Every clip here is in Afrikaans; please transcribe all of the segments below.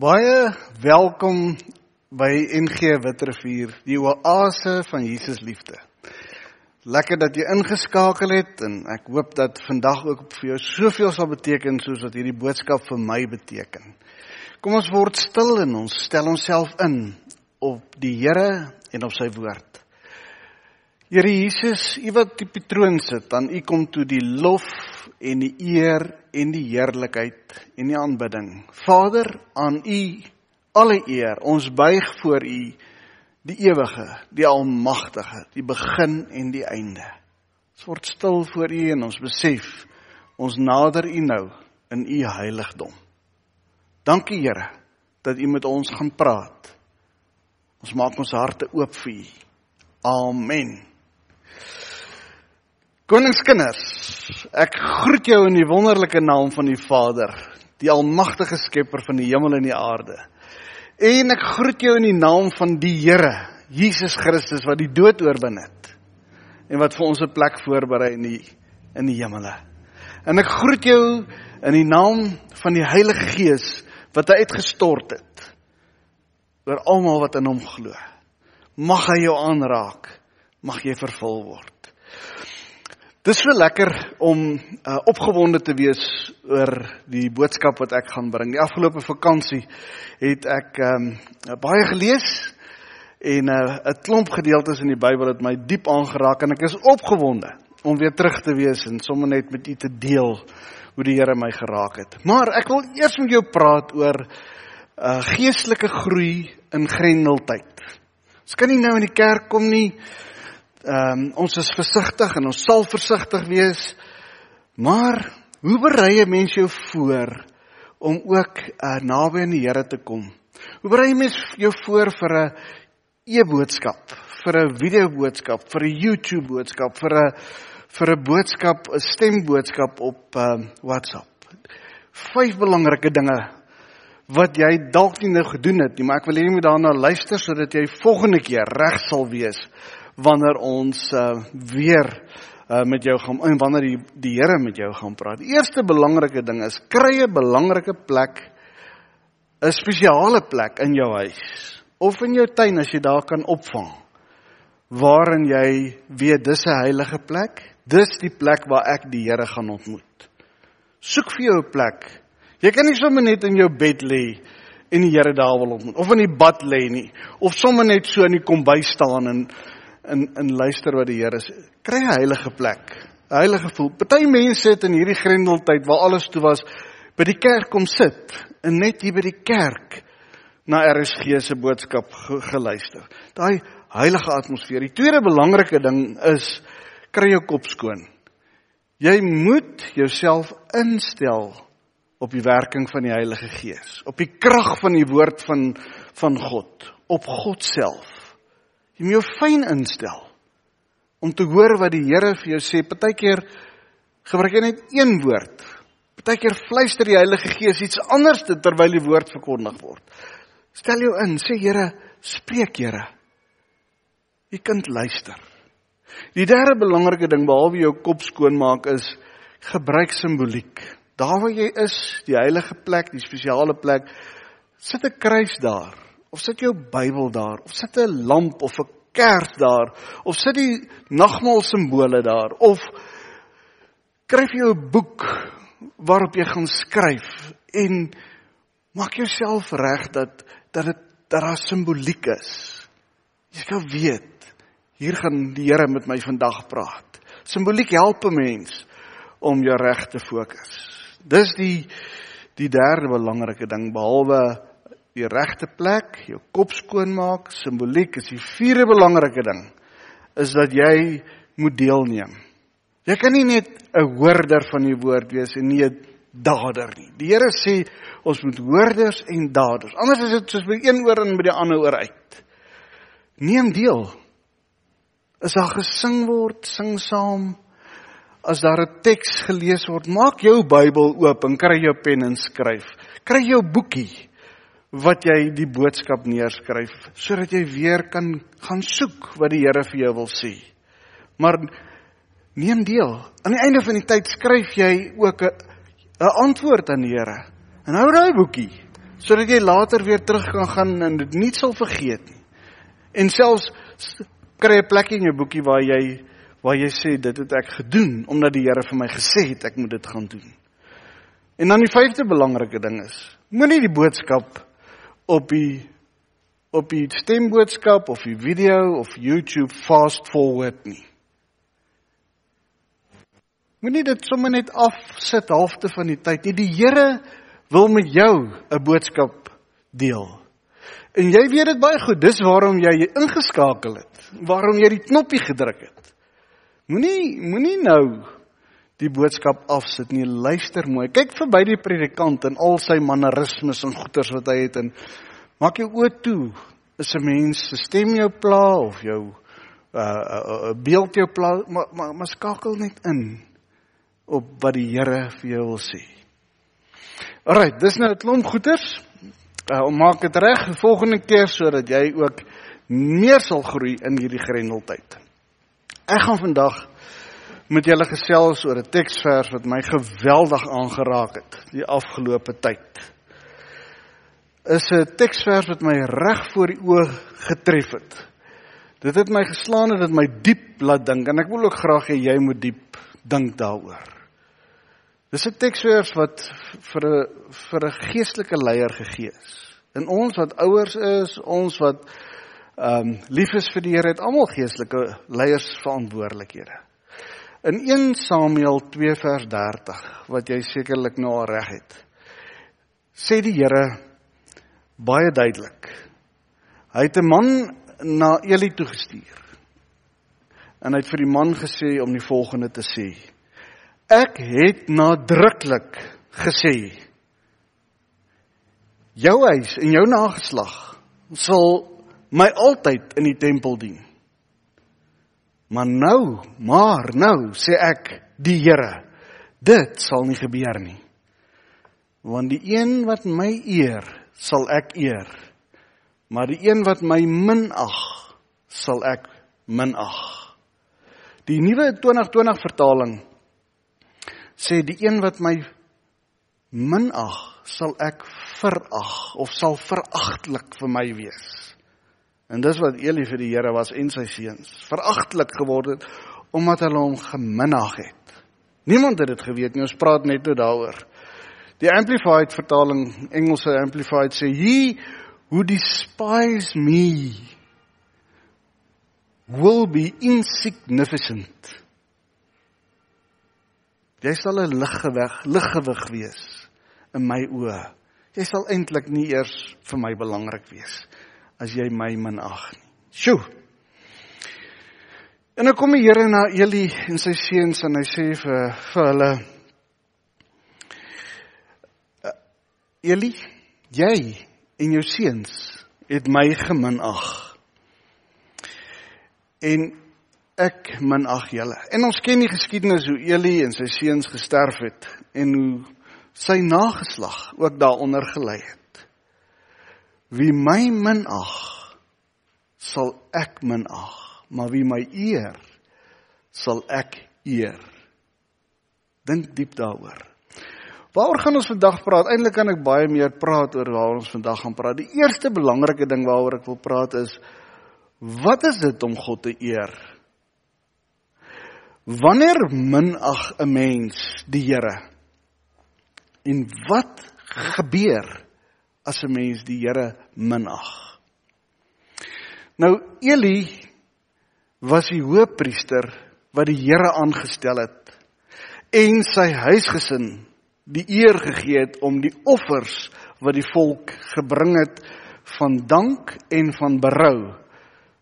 Baie welkom by NG Witrifuur, die oase van Jesus liefde. Lekker dat jy ingeskakel het en ek hoop dat vandag ook vir jou soveel sal beteken soos wat hierdie boodskap vir my beteken. Kom ons word stil en ons stel onsself in op die Here en op sy woord. Here Jesus, U wat die patroon sit, aan U kom toe die lof en die eer en die heerlikheid en die aanbidding. Vader, aan U alle eer. Ons buig voor U, die ewige, die almagtige, die begin en die einde. Ons word stil voor U en ons besef ons nader U nou in U heiligdom. Dankie Here dat U met ons gaan praat. Ons maak ons harte oop vir U. Amen. Koningskinders, ek groet jou in die wonderlike naam van die Vader, die almagtige skepper van die hemel en die aarde. En ek groet jou in die naam van die Here, Jesus Christus wat die dood oorwin het en wat vir ons 'n plek voorberei in die in die hemele. En ek groet jou in die naam van die Heilige Gees wat hy uitgestort het oor almal wat in hom glo. Mag hy jou aanraak, mag jy vervul word. Dis so lekker om uh, opgewonde te wees oor die boodskap wat ek gaan bring. Die afgelope vakansie het ek um, baie gelees en 'n uh, klomp gedeeltes in die Bybel het my diep aangeraak en ek is opgewonde om weer terug te wees en sommer net met u te deel hoe die Here my geraak het. Maar ek wil eers met jou praat oor uh, geestelike groei in Grendeltyd. Ons kan nie nou in die kerk kom nie Ehm um, ons is versigtig en ons sal versigtig wees. Maar hoe berei 'n mens jou voor om ook uh, naby aan die Here te kom? Hoe berei jy mens jou voor vir 'n e-boodskap, vir 'n video boodskap, vir 'n YouTube boodskap, vir 'n vir 'n boodskap, 'n stemboodskap op uh, WhatsApp? Vyf belangrike dinge wat jy dalk nie nou gedoen het nie, maar ek wil hê jy moet daarna luister sodat jy volgende keer reg sal wees wanneer ons uh, weer uh, met jou gaan en wanneer die die Here met jou gaan praat. Die eerste belangrike ding is kry 'n belangrike plek 'n spesiale plek in jou huis of in jou tuin as jy daar kan opvang. Waarin jy weet dis 'n heilige plek. Dis die plek waar ek die Here gaan ontmoet. Soek vir jou 'n plek. Jy kan nie sommer net in jou bed lê en die Here daar wil ontmoet of in die bad lê nie of sommer net so in die kombuis staan en in in luister wat die Here sê. Kry 'n heilige plek. 'n Heilige gevoel. Party mense het in hierdie grendeltyd waar alles toe was by die kerk kom sit en net hier by die kerk na RSG se boodskap geluister. Daai heilige atmosfeer. Die tweede belangrike ding is kry jou kop skoon. Jy moet jouself instel op die werking van die Heilige Gees, op die krag van die woord van van God, op God self. Jy moet jou fyn instel om te hoor wat die Here vir jou sê. Partykeer gebruik jy net een woord. Partykeer fluister die Heilige Gees iets anders terwyl die woord verkondig word. Stel jou in, sê Here, spreek Here. U kind luister. Die derde belangrike ding behalwe jou kop skoon maak is gebruik simboliek. Daar waar jy is, die heilige plek, die spesiale plek, sit 'n kruis daar of sit jou Bybel daar of sit 'n lamp of 'n kers daar of sit die nagmaal simbole daar of skryf jy 'n boek waarop jy gaan skryf en maak jouself reg dat dat dit dat daar simboliek is. Jy skal weet hier gaan die Here met my vandag praat. Simboliek help 'n mens om jou reg te fokus. Dis die die derde belangrike ding behalwe die regte plek, jou kop skoon maak, simboliek is die vierde belangrike ding is dat jy moet deelneem. Jy kan nie net 'n hoorder van die woord wees en nie 'n dader nie. Die Here sê ons moet hoorders en daders. Anders is dit soos by een oor en by die ander oor uit. Neem deel. As daar gesing word, sing saam. As daar 'n teks gelees word, maak jou Bybel oop en kry jou pen en skryf. Kry jou boekie wat jy die boodskap neerskryf sodat jy weer kan gaan soek wat die Here vir jou wil sê. Maar neem deel. Aan die einde van die tyd skryf jy ook 'n 'n antwoord aan die Here. En hou daai boekie sodat jy later weer terug kan gaan en dit nie sal vergeet nie. En selfs kry 'n plek in jou boekie waar jy waar jy sê dit het ek gedoen omdat die Here vir my gesê het ek moet dit gaan doen. En dan die vyfde belangrike ding is, moenie die boodskap op die op die stemboodskap of die video of YouTube fast forward nie. Moenie dit sommer net afsit halfte van die tyd nie. Die Here wil met jou 'n boodskap deel. En jy weet dit baie goed. Dis waarom jy ingeskakel het. Waarom jy die knoppie gedruk het. Moenie moenie nou die boodskap afsit nie. Luister mooi. Kyk verby die predikant en al sy mannerismes en goeters wat hy het en maak jou oë toe. Is 'n mens se stem jou pla of jou uh 'n uh, beeld jou pla, maar maar, maar skakel net in op wat die Here vir jou wil sê. Alraai, dis nou 'n klomp goeters. Uh, om maak dit reg volgende keer sodat jy ook meer sal groei in hierdie grendeltyd. Ek gaan vandag met julle gesels oor 'n teksvers wat my geweldig aangeraak het die afgelope tyd. Is 'n teksvers wat my reg voor die oë getref het. Dit het my geslaan en dit my diep laat dink en ek wil ook graag hê jy moet diep dink daaroor. Dis 'n teksvers wat vir 'n vir 'n geestelike leier gegee is. En ons wat ouers is, ons wat ehm um, lief is vir die Here, het almal geestelike leiersverantwoordelikhede. In 1 Samuel 2 vers 30 wat jy sekerlik nou al reg het. Sê die Here baie duidelik. Hy het 'n man na Eli toe gestuur. En hy het vir die man gesê om die volgende te sê: Ek het nadruklik gesê jou huis en jou nageslag sal my altyd in die tempel dien. Maar nou, maar nou sê ek die Here, dit sal nie gebeur nie. Want die een wat my eer, sal ek eer. Maar die een wat my minag, sal ek minag. Die nuwe 2020 vertaling sê die een wat my minag, sal ek verag of sal veragtelik vir my wees. En dis wat Eli vir die Here was en sy seuns veragtelik geword het omdat hulle hom geminag het. Niemand het dit geweet nie. Ons praat net oor daaroor. Die amplified vertaling, Engelse amplified sê he who despise me will be insignificant. Jy sal 'n liggewig, liggewig wees in my oë. Jy sal eintlik nie eers vir my belangrik wees nie as jy my minag nie. Sjoe. En dan kom die Here na Eli en sy seuns en hy sê vir vir hulle eh, Eli, jy en jou seuns het my geminag. En ek minag julle. En ons ken die geskiedenis hoe Eli en sy seuns gesterf het en hoe sy nageslag ook daaronder gelei het. Wie my minag, sal ek minag, maar wie my eer, sal ek eer. Dink diep daaroor. Waaroor gaan ons vandag praat? Eintlik kan ek baie meer praat oor waaroor ons vandag gaan praat. Die eerste belangrike ding waaroor ek wil praat is wat is dit om God te eer? Wanneer minag 'n mens die Here? En wat gebeur as 'n mens die Here minag. Nou Eli was die hoofpriester wat die Here aangestel het en sy huisgesin die eer gegee het om die offers wat die volk gebring het van dank en van berou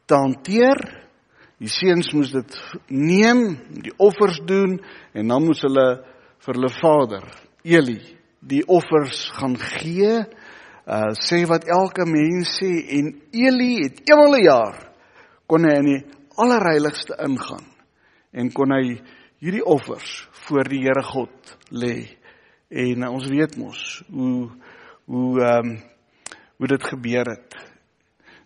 te hanteer. Die seuns moes dit neem, die offers doen en dan moes hulle vir hulle vader Eli die offers gaan gee uh sê wat elke mens sê en Eli het eenmal 'n jaar kon hy in die allerheiligste ingaan en kon hy hierdie offers voor die Here God lê. En uh, ons weet mos hoe hoe ehm um, hoe dit gebeur het.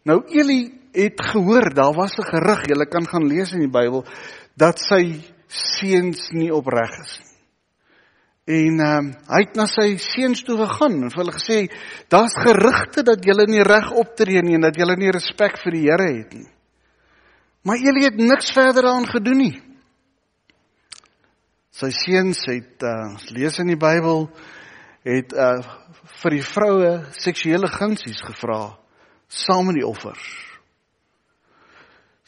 Nou Eli het gehoor, daar was 'n gerug, jy kan gaan lees in die Bybel dat sy seuns nie opreg is nie. En ehm um, hy het na sy seuns toe gegaan en vir hulle gesê daar's gerugte dat julle nie reg optree nie en dat julle nie respek vir die Here het nie. Maar Eli het niks verder daaraan gedoen nie. Sy seuns het uh lees in die Bybel het uh vir die vroue seksuele gunsies gevra saam met die offers.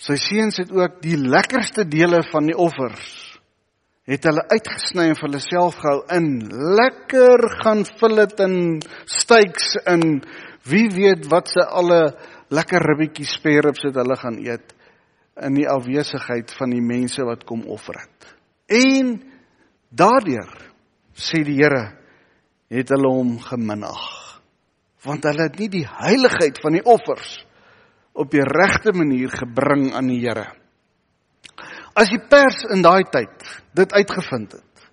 Sy seuns het ook die lekkerste dele van die offers het hulle uitgesny en vir hulle self gehou in lekker gaan vul dit in steaks in wie weet wat se alle lekker ribbetjies sperrips het hulle gaan eet in die afwesigheid van die mense wat kom offer het. En daardeur sê die Here het hulle hom geminag want hulle het nie die heiligheid van die offers op die regte manier gebring aan die Here nie. As die pers in daai tyd dit uitgevind het,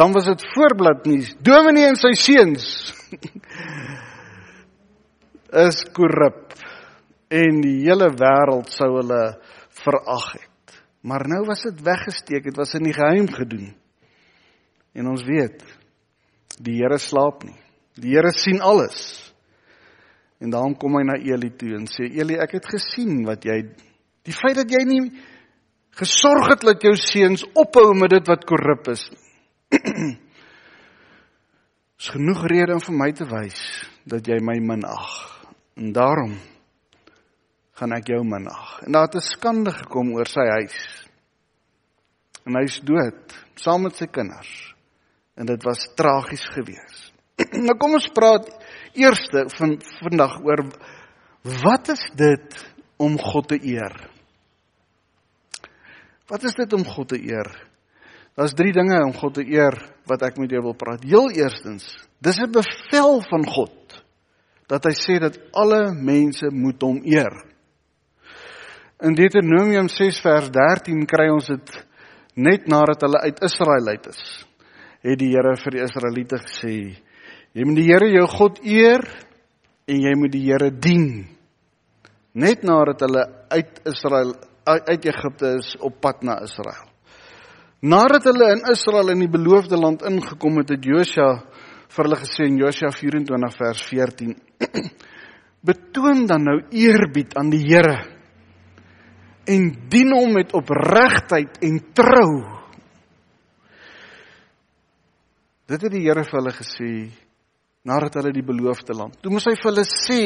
dan was dit voorbladnuus. Dominee en sy seuns is korrup en die hele wêreld sou hulle verag het. Maar nou was dit weggesteek, dit was in die geheim gedoen. En ons weet, die Here slaap nie. Die Here sien alles. En daarom kom hy na Eli toe en sê Eli, ek het gesien wat jy die feit dat jy nie gesorg het dat jou seuns ophou met dit wat korrup is. is genoeg rede om vir my te wys dat jy my minag. En daarom gaan ek jou minag. En daar het 'n skande gekom oor sy huis. En hy's dood saam met sy kinders. En dit was tragies geweest. nou kom ons praat eerste van vandag oor wat is dit om God te eer? Wat is dit om God te eer? Daar's drie dinge om God te eer wat ek met jou wil praat. Heel eerstens, dis 'n bevel van God dat hy sê dat alle mense moet hom eer. In Deuteronomium 6 vers 13 kry ons dit net nadat hulle uit Israel uit is. Het die Here vir die Israeliete gesê: "Jy moet die Here jou God eer en jy moet die Here dien." Net nadat hulle uit Israel uit Egipte is op pad na Israel. Nadat hulle in Israel in die beloofde land ingekom het, het Josua vir hulle gesê in Josua 24 vers 14: "Betoon dan nou eerbied aan die Here en dien hom met opregtheid en trou." Dit het die Here vir hulle gesê nadat hulle die beloofde land. Toe moes hy vir hulle sê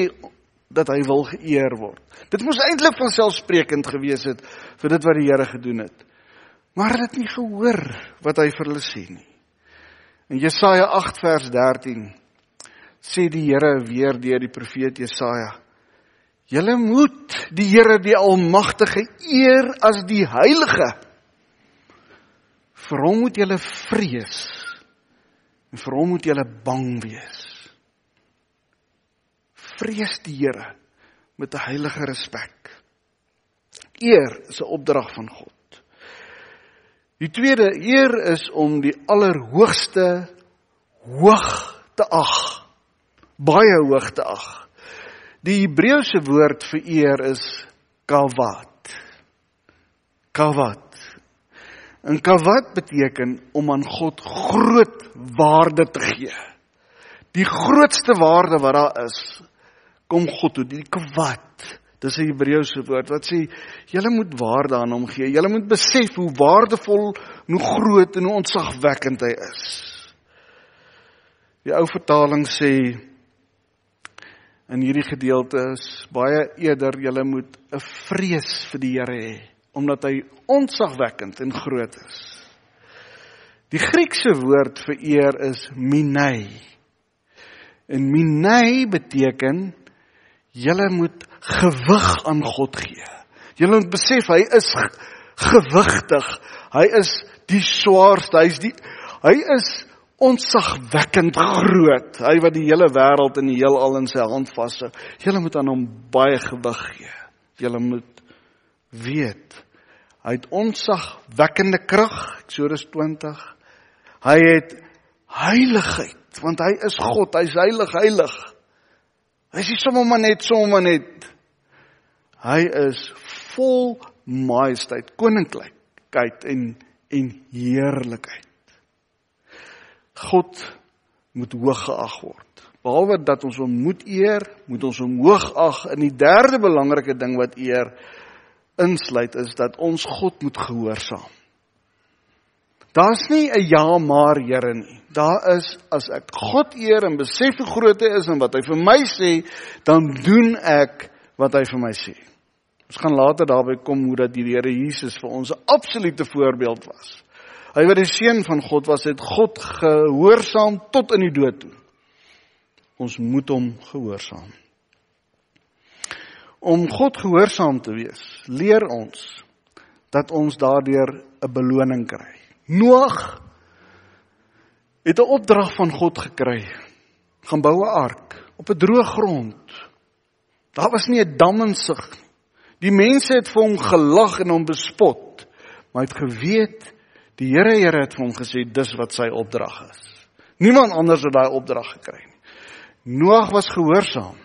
dat hy wil geëer word. Dit moes eintlik van selfsprekend gewees het vir dit wat die Here gedoen het. Maar hulle het nie gehoor wat hy vir hulle sê nie. In Jesaja 8 vers 13 sê die Here weer deur die profeet Jesaja: "Julle moet die Here die Almagtige eer as die Heilige. Vir hom moet julle vrees en vir hom moet julle bang wees." Vrees die Here met 'n heilige respek. Eer is 'n opdrag van God. Die tweede eer is om die allerhoogste hoog te ag. Baie hoog te ag. Die Hebreëse woord vir eer is kawat. Kawat. En kawat beteken om aan God groot waarde te gee. Die grootste waarde wat daar is, kom God toe, die kwat. Dis 'n Hebreëse woord wat sê julle moet waarde aan hom gee. Julle moet besef hoe waardevol, hoe groot en hoe ontzagwekkend hy is. Die ou vertaling sê in hierdie gedeelte is baie eerder julle moet 'n vrees vir die Here hê omdat hy ontzagwekkend en groot is. Die Griekse woord vir eer is minai. En minai beteken Julle moet gewig aan God gee. Julle moet besef hy is gewigtig. Hy is die swaarste. Hy's die hy is onsagwekkend groot. Hy wat die hele wêreld en die heelal in sy hand vashou. Julle moet aan hom baie gewig gee. Julle moet weet hy het onsagwekkende krag. Eksodus 20. Hy het heiligheid want hy is God. Hy's heilig, heilig. Hy is sommer maar net sommer net. Hy is vol majesteit, koninklikheid en en heerlikheid. God moet hoog geag word. Behalwe dat ons hom moet eer, moet ons hom hoog ag. En die derde belangrike ding wat eer insluit is dat ons God moet gehoorsaam. Daar's nie 'n ja maar Here nie. Daar is as ek God eer en besef hoe groot hy is en wat hy vir my sê, dan doen ek wat hy vir my sê. Ons gaan later daarby kom hoe dat die Here Jesus vir ons 'n absolute voorbeeld was. Hy wat die seun van God was, het God gehoorsaam tot in die dood toe. Ons moet hom gehoorsaam. Om God gehoorsaam te wees, leer ons dat ons daardeur 'n beloning kry. Noag het 'n opdrag van God gekry. Gaan bou 'n ark op 'n droë grond. Daar was nie 'n dam in sig nie. Die mense het vir hom gelag en hom bespot, maar hy het geweet Die Here Here het vir hom gesê dis wat sy opdrag is. Niemand anders het daai opdrag gekry nie. Noag was gehoorsaam.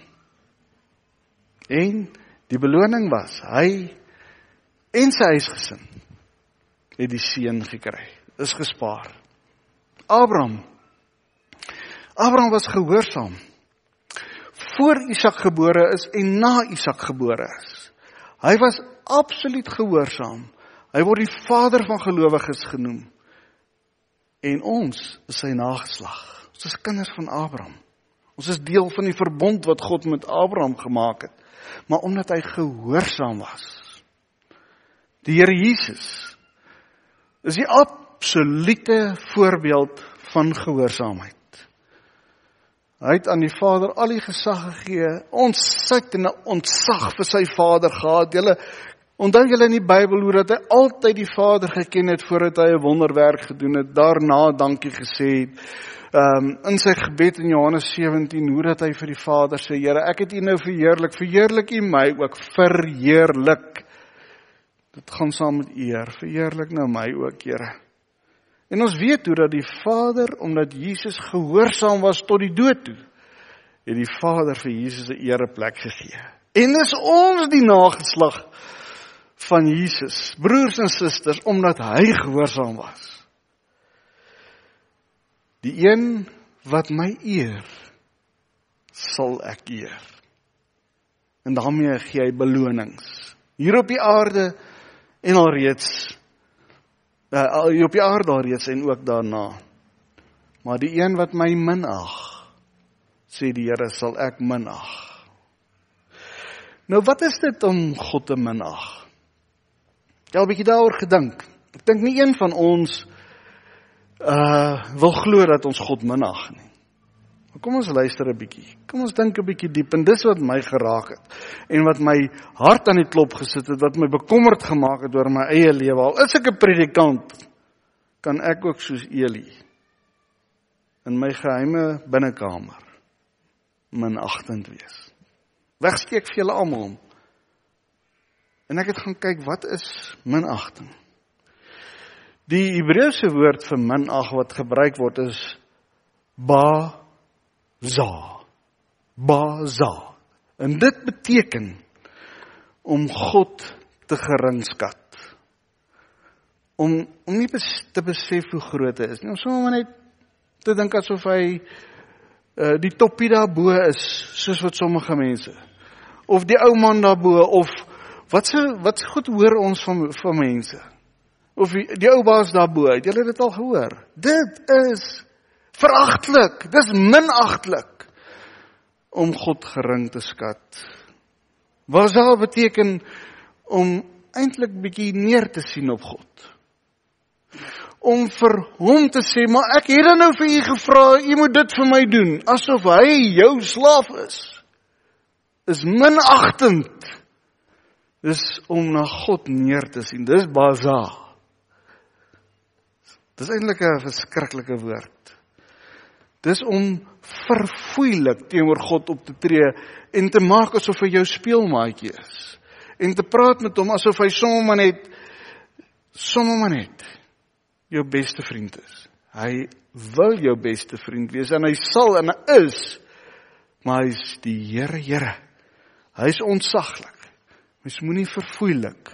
En die beloning was hy en sy huisgesin het die seën gekry. Is gespaar. Abraham Abraham was gehoorsaam. Voor Isak gebore is en na Isak gebore is. Hy was absoluut gehoorsaam. Hy word die vader van gelowiges genoem. En ons is sy nageslag. Ons is kinders van Abraham. Ons is deel van die verbond wat God met Abraham gemaak het. Maar omdat hy gehoorsaam was. Die Here Jesus is die absolute voorbeeld van gehoorsaamheid. Hy het aan die Vader al die gesag gegee. Ons sit in 'n ontzag vir sy Vader gehad. Julle Onthou julle in die Bybel hoe dat hy altyd die Vader geken het voordat hy 'n wonderwerk gedoen het, daarna dankie gesê het. Ehm um, in sy gebed in Johannes 17 hoe dat hy vir die Vader sê, Here, ek het U nou verheerlik, verheerlik U my ook, verheerlik. Dit gaan saam met eer, verheerlik nou my ook, Here. En ons weet hoe dat die Vader, omdat Jesus gehoorsaam was tot die dood toe, het die Vader vir Jesus 'n ereplek gegee. En dis ons die nageslag van Jesus, broers en susters, omdat hy gehoorsaam was. Die een wat my eer, sal ek eer. En daarmee gee hy belonings hier op die aarde en alreeds uh, op die aarde alreeds en ook daarna. Maar die een wat my minag, sê die Here, sal ek minag. Nou wat is dit om God te minag? Jy het 'n bietjie daaroor gedink. Ek dink nie een van ons uh wil glo dat ons God minag nie. Maar kom ons luister 'n bietjie. Kom ons dink 'n bietjie diep en dis wat my geraak het en wat my hart aan die klop gesit het, wat my bekommerd gemaak het oor my eie lewe. Al is ek 'n predikant, kan ek ook soos Eli in my geheime binnekamer minagtend wees. Wegsteek vir julle almal En ek het gaan kyk wat is minagting. Die Hebreëse woord vir minag wat gebruik word is ba za. Ba za. En dit beteken om God te geringskat. Om om nie te besef hoe groot hy is nie. Om sommer net te dink asof hy uh die toppie daarbo is soos wat sommige mense of die ou man daarbo of Wat se wat goed hoor ons van van mense? Of die, die ou baas daarbo, het julle dit al gehoor? Dit is veragtelik. Dis minagtelik om God gering te skat. Wat sal beteken om eintlik bietjie neer te sien op God? Om vir hom te sê, "Maar ek het dan nou vir u gevra, u moet dit vir my doen," asof hy jou slaaf is. Is minagtend. Dis om na God neer te sien. Dis baza. Dis eintlik 'n verskriklike woord. Dis om verfoeilik teenoor God op te tree en te maak asof hy jou speelmaatjie is. En te praat met hom asof hy sommer net sommer net jou beste vriend is. Hy wil jou beste vriend wees en hy sal en hy is maar hy's die Here Here. Hy's ontsaglik. Mens moenie verfoeilik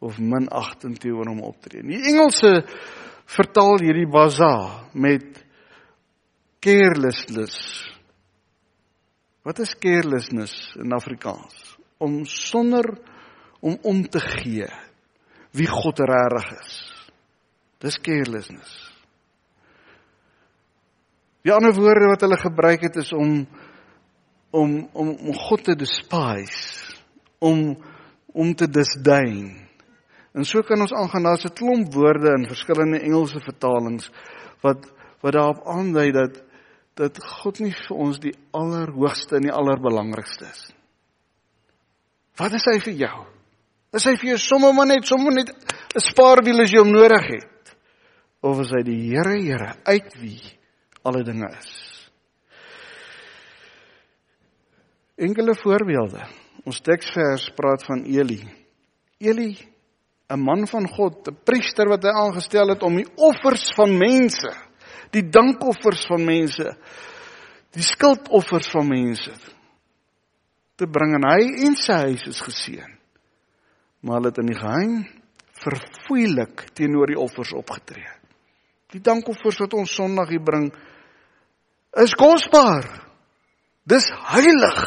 of minagtend teenoor hom optree nie. Die Engelse vertaal hierdie baza met carelessness. Wat is carelessness in Afrikaans? Om sonder om om te gee wie God regtig is. Dis carelessness. Die ander woorde wat hulle gebruik het is om om om om God te despise, om om te disdain. En so kan ons aangaan daar's 'n klomp woorde in verskillende Engelse vertalings wat wat daarop aandui dat dat God nie vir ons die allerhoogste en die allerbelangrikste is. Wat is hy vir jou? Is hy vir jou sommer maar net sommer net 'n spaarwiel as jy hom nodig het? Of is hy die Here, Here uit wie alle dinge is? Enkele voorbeelde. Ons teksvers praat van Eli. Eli, 'n man van God, 'n priester wat hy aangestel het om die offers van mense, die dankoffers van mense, die skuldoffers van mense te bring en hy en sy huis is geseën maar hulle het in die geheim verfoeilik teenoor die offers opgetree. Die dankoffers wat ons Sondag hier bring is kosbaar. Dis heilig.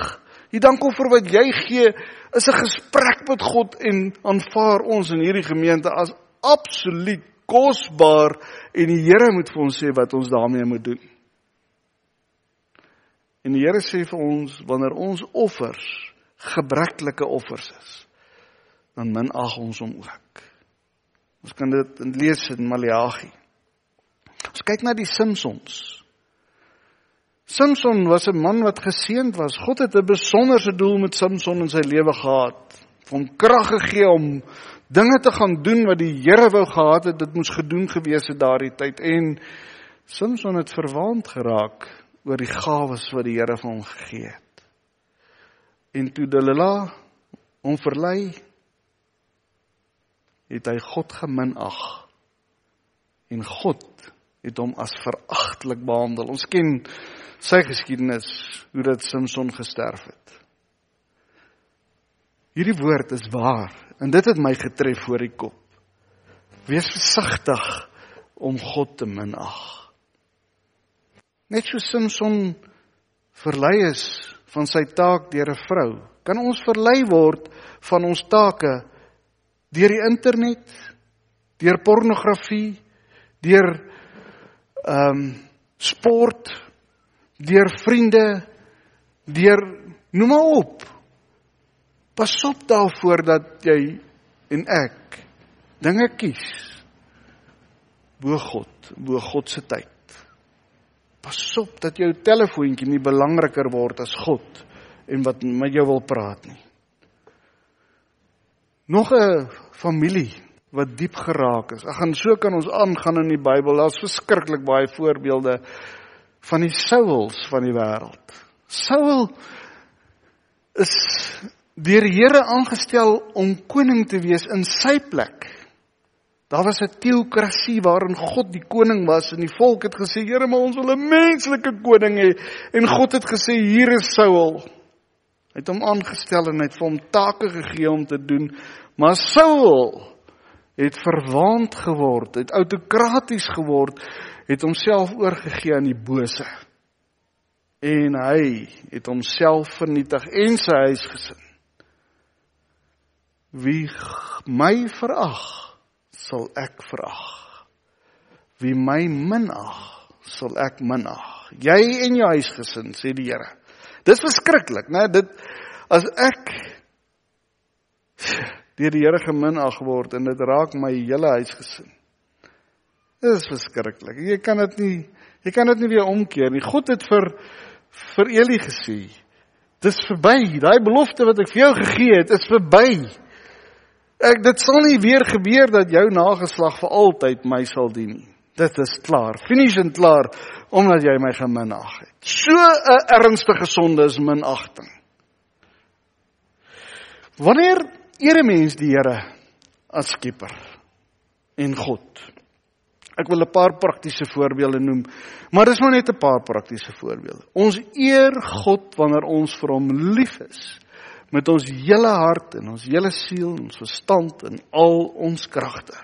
Die dankoffer wat jy gee is 'n gesprek met God en aanvaar ons in hierdie gemeente as absoluut kosbaar en die Here moet vir ons sê wat ons daarmee moet doen. En die Here sê vir ons wanneer ons offers gebreklike offers is dan minag ons hom ook. Ons kan dit lees in Maleagi. Ons kyk na die Simpsons. Simpson was 'n man wat geseënd was. God het 'n besonderse doel met Simpson in sy lewe gehad. Hom krag gegee om dinge te gaan doen wat die Here wou gehad het dit moes gedoen gewees het daardie tyd en Simpson het verwaand geraak oor die gawes wat die Here vir hom gegee het. En toe Delilah hom verlei het hy God geminag. En God het hom as veragtelik behandel. Ons ken sy geskiedenis hoe dit Samson gesterf het. Hierdie woord is waar en dit het my getref voor die kop. Wees versigtig om God te minag. Net so Samson verlei is van sy taak deur 'n vrou, kan ons verlei word van ons take deur die internet, deur pornografie, deur ehm um, sport, deur vriende, deur noem maar op. Pas op daarvoor dat jy en ek dinge kies bo God, bo God se tyd. Pas op dat jou telefoontjie nie belangriker word as God en wat met jou wil praat nie. Nog 'n familie wat diep geraak is. Ag en so kan ons aangaan in die Bybel. Daar's verskriklik baie voorbeelde van die Sauls van die wêreld. Saul is deur die Here aangestel om koning te wees in sy plek. Daar was 'n teokrasie waarin God die koning was en die volk het gesê, "Here, maar ons wil 'n menslike koning hê." En God het gesê, "Hier is Saul." Hy het hom aangestel en hy het vir hom take gegee om te doen Maar Saul het verwaand geword, het autokraties geword, het homself oorgegee aan die bose. En hy het homself vernietig en sy huisgesin. Wie my verag, sal ek verag. Wie my minag, sal ek minag. Jy en jou huisgesin, sê die Here. Dis verskriklik, né? Dit as ek deur die Here geminag word en dit raak my hele huisgesin. Dit is verskriklik. Jy kan dit nie jy kan dit nie weer omkeer nie. God het vir vir Eli gesê, dis verby. Daai belofte wat ek vir jou gegee het, is verby. Ek dit sal nie weer gebeur dat jou nageslag vir altyd my sal dien nie. Dit is klaar. Finish en klaar omdat jy my geminag het. So 'n ernstige sonde is minagting. Wanneer ere mens die Here as skepper en God. Ek wil 'n paar praktiese voorbeelde noem, maar dis maar net 'n paar praktiese voorbeelde. Ons eer God wanneer ons vir hom lief is met ons hele hart en ons hele siel en ons verstand en al ons kragte.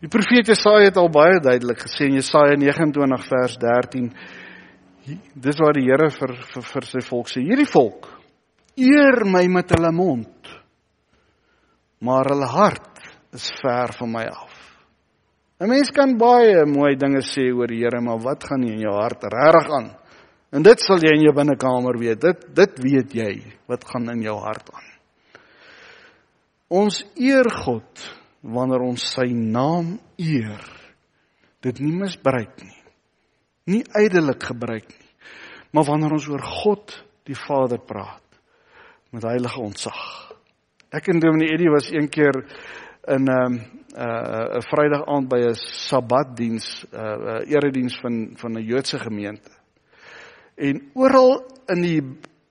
Die profeet Jesaja het al baie duidelik gesê in Jesaja 29 vers 13 dis waar die Here vir, vir vir sy volk sê hierdie volk eer my met hulle mond maar hulle hart is ver van my af. 'n Mens kan baie mooi dinge sê oor die Here, maar wat gaan nie in jou hart regtig aan? En dit sal jy in jou binnekamer weet. Dit dit weet jy wat gaan in jou hart aan. Ons eer God wanneer ons sy naam eer. Dit nie misbruik nie. Nie ydelik gebruik nie. Maar wanneer ons oor God die Vader praat met heilige ontzag. Ek en Dominee Eddie was een keer in 'n um, 'n uh, 'n Vrydag aand by 'n Sabbatdiens, 'n uh, uh, erediens van van 'n Joodse gemeente. En oral in die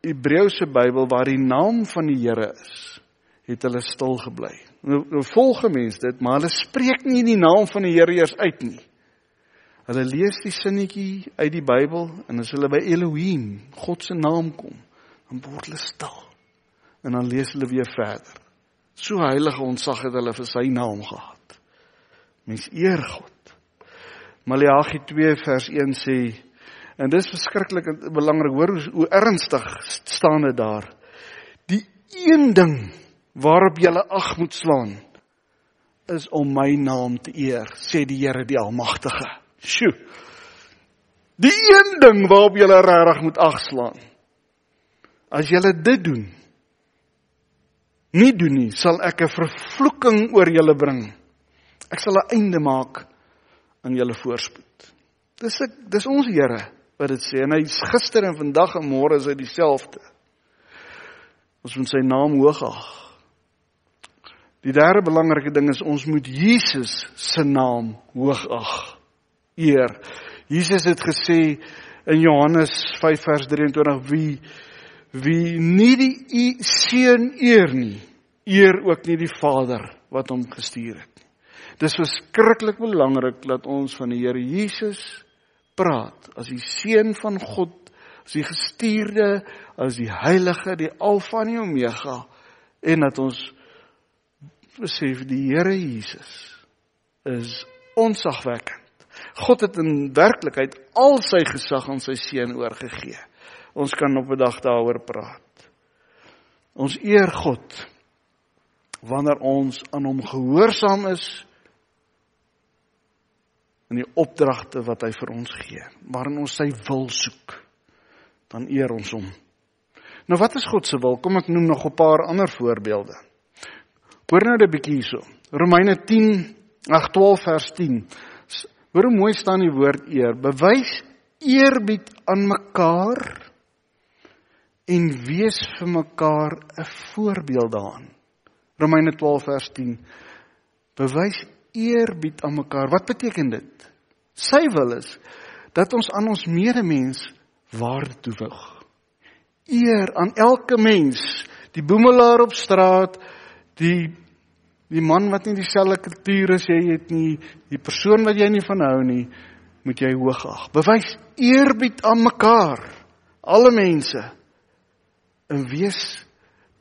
Hebreëse Bybel waar die naam van die Here is, het hulle stil gebly. Nou, nou volg mense dit, maar hulle spreek nie die naam van die Here eers uit nie. Hulle lees die sinnetjie uit die Bybel en as hulle by Elohim, God se naam kom, dan word hulle stil. En dan lees hulle weer verder. So heilige ontsag het hulle vir sy naam gehad. Mens eer God. Maleagi 2 vers 1 sê en dis verskriklik belangrik hoor hoe, hoe ernstig staan dit daar. Die een ding waarop jy ag moet slaan is om my naam te eer, sê die Here die Almagtige. Sjoe. Die een ding waarop jy regtig moet ag slaan. As jy dit doen, nie doen nie, sal ek 'n vervloeking oor julle bring. Ek sal 'n einde maak aan julle voorspoed. Dis ek dis ons Here wat dit sê en hy's gister en vandag en môre is hy dieselfde. Ons moet sy naam hoog ag. Die derde belangrike ding is ons moet Jesus se naam hoogag, eer. Jesus het gesê in Johannes 5 vers 23 wie wie nie die seun eer nie, eer ook nie die Vader wat hom gestuur het nie. Dis verskriklik belangrik dat ons van die Here Jesus praat as die seun van God, as die gestuurde, as die heilige, die alfa en die omega en dat ons besef die Here Jesus is onsagwekkend. God het in werklikheid al sy gesag aan sy seun oorgegee. Ons kan op 'n dag daaroor praat. Ons eer God wanneer ons aan hom gehoorsaam is in die opdragte wat hy vir ons gee, waarin ons sy wil soek, dan eer ons hom. Nou wat is God se wil? Kom ek noem nog 'n paar ander voorbeelde. Hoor nou 'n bietjie hierso. Romeine 10, ag 12 vers 10. Hoor hoe mooi staan die woord eer. Bewys eerbied aan mekaar en wees vir mekaar 'n voorbeeld daarin. Romeine 12 vers 10. Bewys eerbied aan mekaar. Wat beteken dit? Sy wil is dat ons aan ons medemens waarde toewig. Eer aan elke mens, die boemelaar op straat, die die man wat nie dieselfde kultuur as jy het nie, die persoon wat jy nie van hou nie, moet jy hoog ag. Bewys eerbied aan mekaar, alle mense. En wees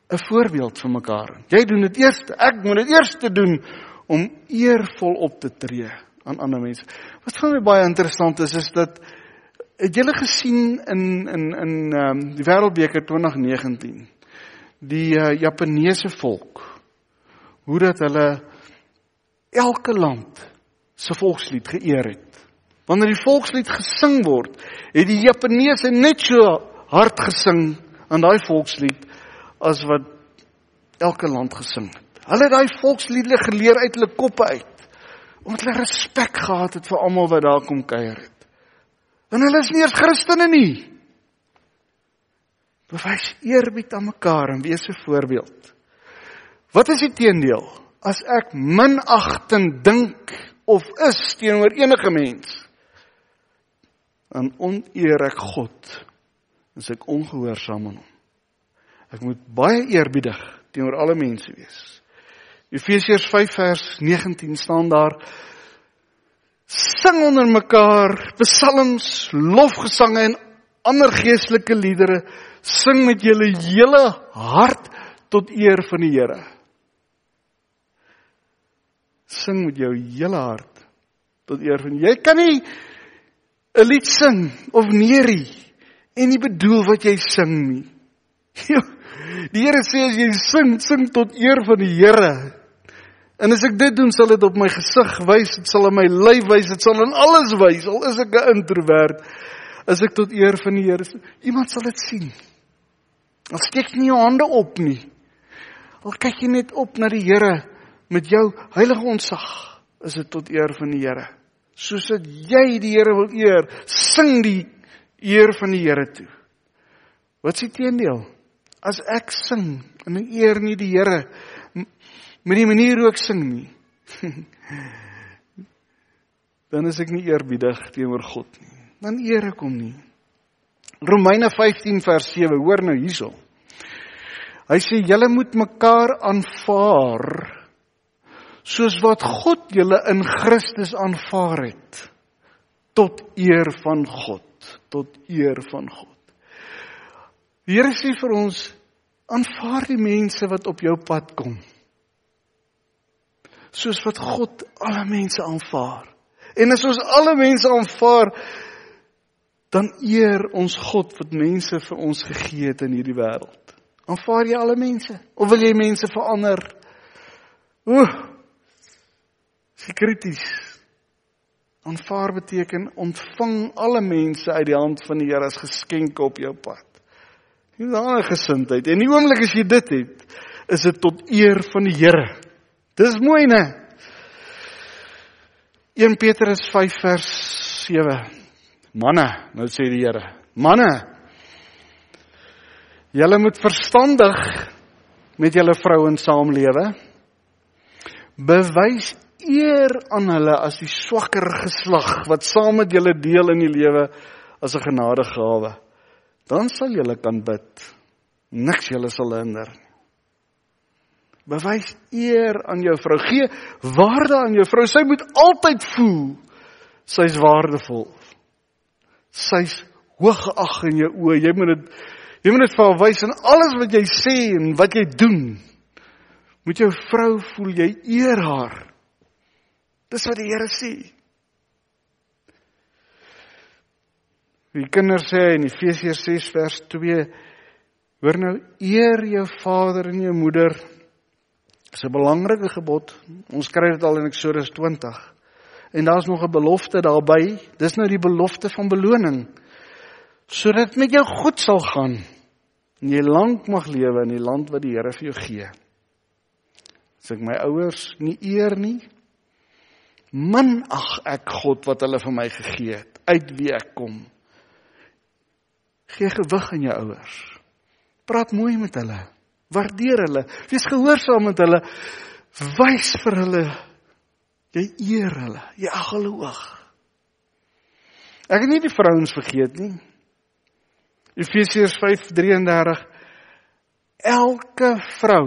'n voorbeeld vir mekaar. Jy doen dit eers, ek moet dit eers doen om eervol op te tree aan ander mense. Wat vir my baie interessant is is dat het julle gesien in in in ehm um, die Wêreldbeker 2019 die uh, Japaneese volk hoe dat hulle elke land se volkslied geëer het. Wanneer die volkslied gesing word, het die Japaneese net so hard gesing aan daai volkslied as wat elke land gesing het. Hulle het daai volksliedere geleer uit hulle koppe uit omdat hulle respek gehad het vir almal wat daar kom kuier het. En hulle is nie eens Christene nie. Bewys eerbied aan mekaar en wees 'n voorbeeld. Wat is die teendeel? As ek minagting dink of is teenoor enige mens, dan oneer ek God. As ek ongehoorsaam aan hom. Ek moet baie eerbiedig teenoor alle mense wees. Efesiërs 5 vers 19 staan daar sing onder mekaar psalms, lofgesange en ander geestelike liedere, sing met julle hele hart tot eer van die Here. Sing met jou hele hart tot eer van jy kan nie 'n lied sing of neerie en nie bedoel wat jy sing nie. Die Here sê as jy sing, sing tot eer van die Here. En as ek dit doen, sal dit op my gesig wys, dit sal in my lyf wys, dit sal in alles wys. Al is ek 'n introwert, as ek tot eer van die Here, iemand sal dit sien. Al steek nie jou hande op nie. Al kyk jy net op na die Here met jou heilige ontsag, is dit tot eer van die Here. Soos dat jy die Here wil eer, sing die eer van die Here toe. Wat s'ie teendeel? As ek sing en ek eer nie die Here met die manier hoe ek sing nie, dan is ek nie eerbiedig teenoor God nie. Dan eer ek hom nie. Romeine 15 vers 7, hoor nou hierso. Hy sê julle moet mekaar aanvaar soos wat God julle in Christus aanvaar het tot eer van God, tot eer van God. Die Here sê vir ons aanvaar die mense wat op jou pad kom. Soos wat God alle mense aanvaar. En as ons alle mense aanvaar, dan eer ons God wat mense vir ons gegee het in hierdie wêreld. Aanvaar jy alle mense of wil jy mense verander? Ooh. Dis krities. Aanvaar beteken ontvang alle mense uit die hand van die Here as geskenke op jou pad. Nie daai gesindheid. En die oomblik as jy dit het, is dit tot eer van die Here. Dis mooi, né? 1 Petrus 5 vers 7 Manne, nou sê die Here, manne, julle moet verstandig met julle vrouens saamlewe. Bewys eer aan hulle as die swakker geslag wat saam met julle deel in die lewe as 'n genadegawe. Dan sal julle kan bid. Niks julle sal hinder. Bewys eer aan jou vrou. Gee waarde aan jou vrou. Sy moet altyd voel sy's waardevol sy's hoog geag in jou oë. Jy moet dit jy moet dit vir haar wys in alles wat jy sê en wat jy doen. Moet jou vrou voel jy eer haar. Dis wat die Here sê. Die kinders sê in Efesiërs 6 vers 2 hoor nou eer jou vader en jou moeder. Dis 'n belangrike gebod. Ons kry dit al in Eksodus 20. En daar's nog 'n belofte daarbey. Dis nou die belofte van beloning. Sodat met jou goed sal gaan en jy lank mag lewe in die land wat die Here vir jou gee. As ek my ouers nie eer nie, min ag ek God wat hulle vir my gegee het, uit wie ek kom. Gee gewig aan jou ouers. Praat mooi met hulle. Waardeer hulle. Wees gehoorsaam met hulle. Wys vir hulle Jy eer hulle. Jy ag hulle hoog. Ek het nie die vrouens vergeet nie. Efesiërs 5:33 Elke vrou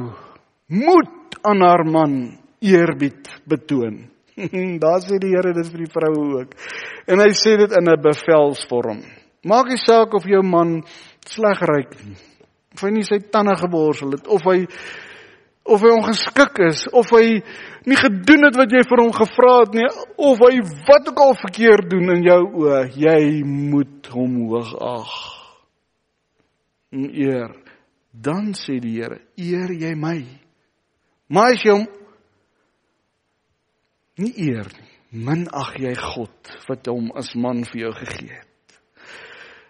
moet aan haar man eerbied betoon. Daar sê die Here dit vir die vroue ook. En hy sê dit in 'n bevelsvorm. Maak nie saak of jou man sleg ryk nie. Of hy nie sy tande geborsel het of hy of hy ongeskik is of hy nie gedoen het wat jy vir hom gevra het nie of hy wat ook al verkeerd doen in jou oë jy moet hom hoog ag en eer. Dan sê die Here eer jy my? Maar as jy hom nie eer nie min ag jy God wat hom as man vir jou gegee het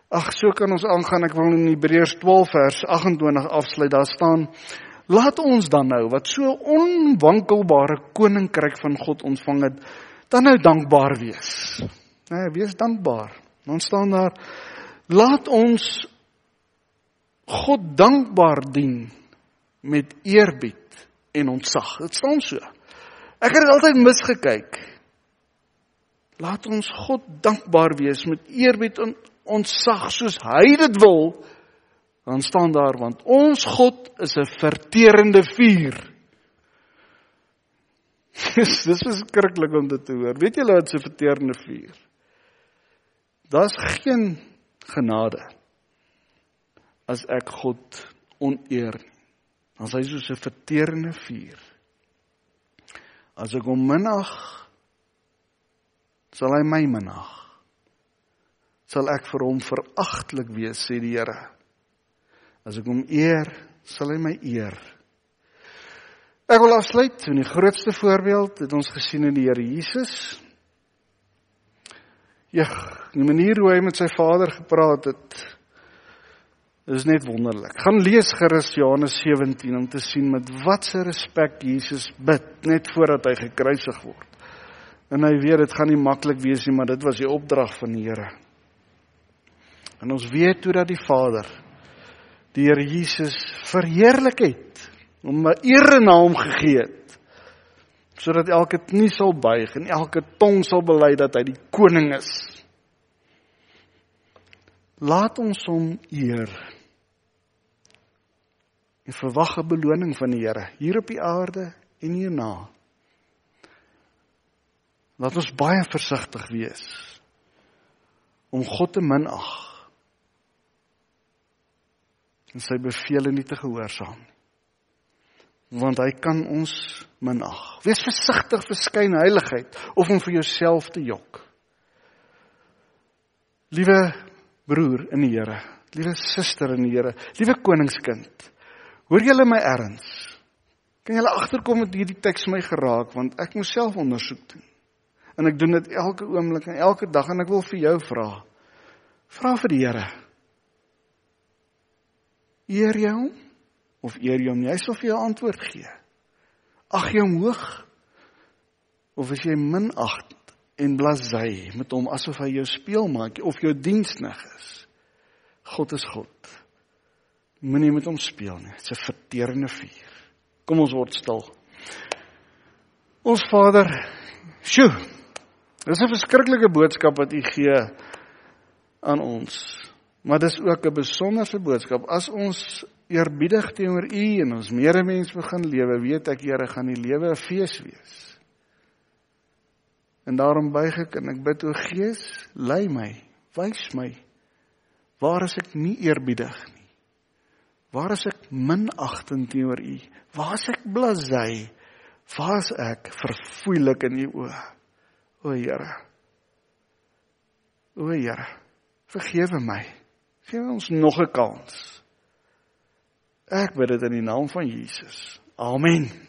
Ag so kan ons aangaan ek wil in Hebreërs 12 vers 28 afsluit daar staan Laat ons dan nou wat so onwankelbare koninkryk van God ontvang het, dan nou dankbaar wees. Nee, wees dankbaar. Dan staan daar laat ons God dankbaar dien met eerbied en ontzag. Dit staan so. Ek het dit altyd misgekyk. Laat ons God dankbaar wees met eerbied en ontzag soos hy dit wil dan staan daar want ons God is 'n verterende vuur. dis dis is skrikkelik om dit te hoor. Weet julle wat 'n verterende vuur? Daar's geen genade as ek God oneer. Dan is hy soos 'n verterende vuur. As ek hom minag, sal hy my minag. Sal ek vir hom veragtelik wees, sê die Here. As ek hom eer, sal hy my eer. Ek wil afsluit met die grootste voorbeeld het ons gesien in die Here Jesus. Ja, die manier hoe hy met sy Vader gepraat het, is net wonderlik. Gaan lees gerus Johannes 17 om te sien met watse respek Jesus bid net voordat hy gekruisig word. En hy weet dit gaan nie maklik wees nie, maar dit was die opdrag van die Here. En ons weet toe dat die Vader die Here Jesus verheerlik het, hom 'n ere na hom gegee het sodat elke knie sal buig en elke tong sal bely dat hy die koning is. Laat ons hom eer en verwag 'n beloning van die Here hier op die aarde en hierna. Laat ons baie versigtig wees om God te minag en sy beveel nie te gehoorsaam nie. Want hy kan ons minag. Wees versigtig vir skyn heiligheid of om vir jouself te jok. Liewe broer in die Here, liewe suster in die Here, liewe koningskind, Hoor julle my erns? Kan julle agterkom met hierdie teks my geraak want ek moet self ondersoek doen. En ek doen dit elke oomblik en elke dag en ek wil vir jou vra. Vra vir die Here. Eer jy hom of eer jy hom nie? Hy sal vir jou antwoord gee. Ag jy hom hoog of is jy minagtend en blasey met hom asof hy jou speelmaak of jou diensnig is? God is God. Moenie met hom speel nie. Dit's 'n verterende vuur. Kom ons word stil. Ons Vader, sjoe. Dis 'n verskriklike boodskap wat U gee aan ons. Maar dis ook 'n besonderse boodskap. As ons eerbiedig teenoor U en ons medemens begin lewe, weet ek Here gaan die lewe 'n fees wees. En daarom buig ek en ek bid o Gees, lei my, wys my waar as ek nie eerbiedig nie. Waar is ek minagtend teenoor U? Waar is ek blasey? Waar is ek verfoeilik in U oë? O Here. O Here. Vergewe my. Gee ons nog 'n kans. Ek bid dit in die naam van Jesus. Amen.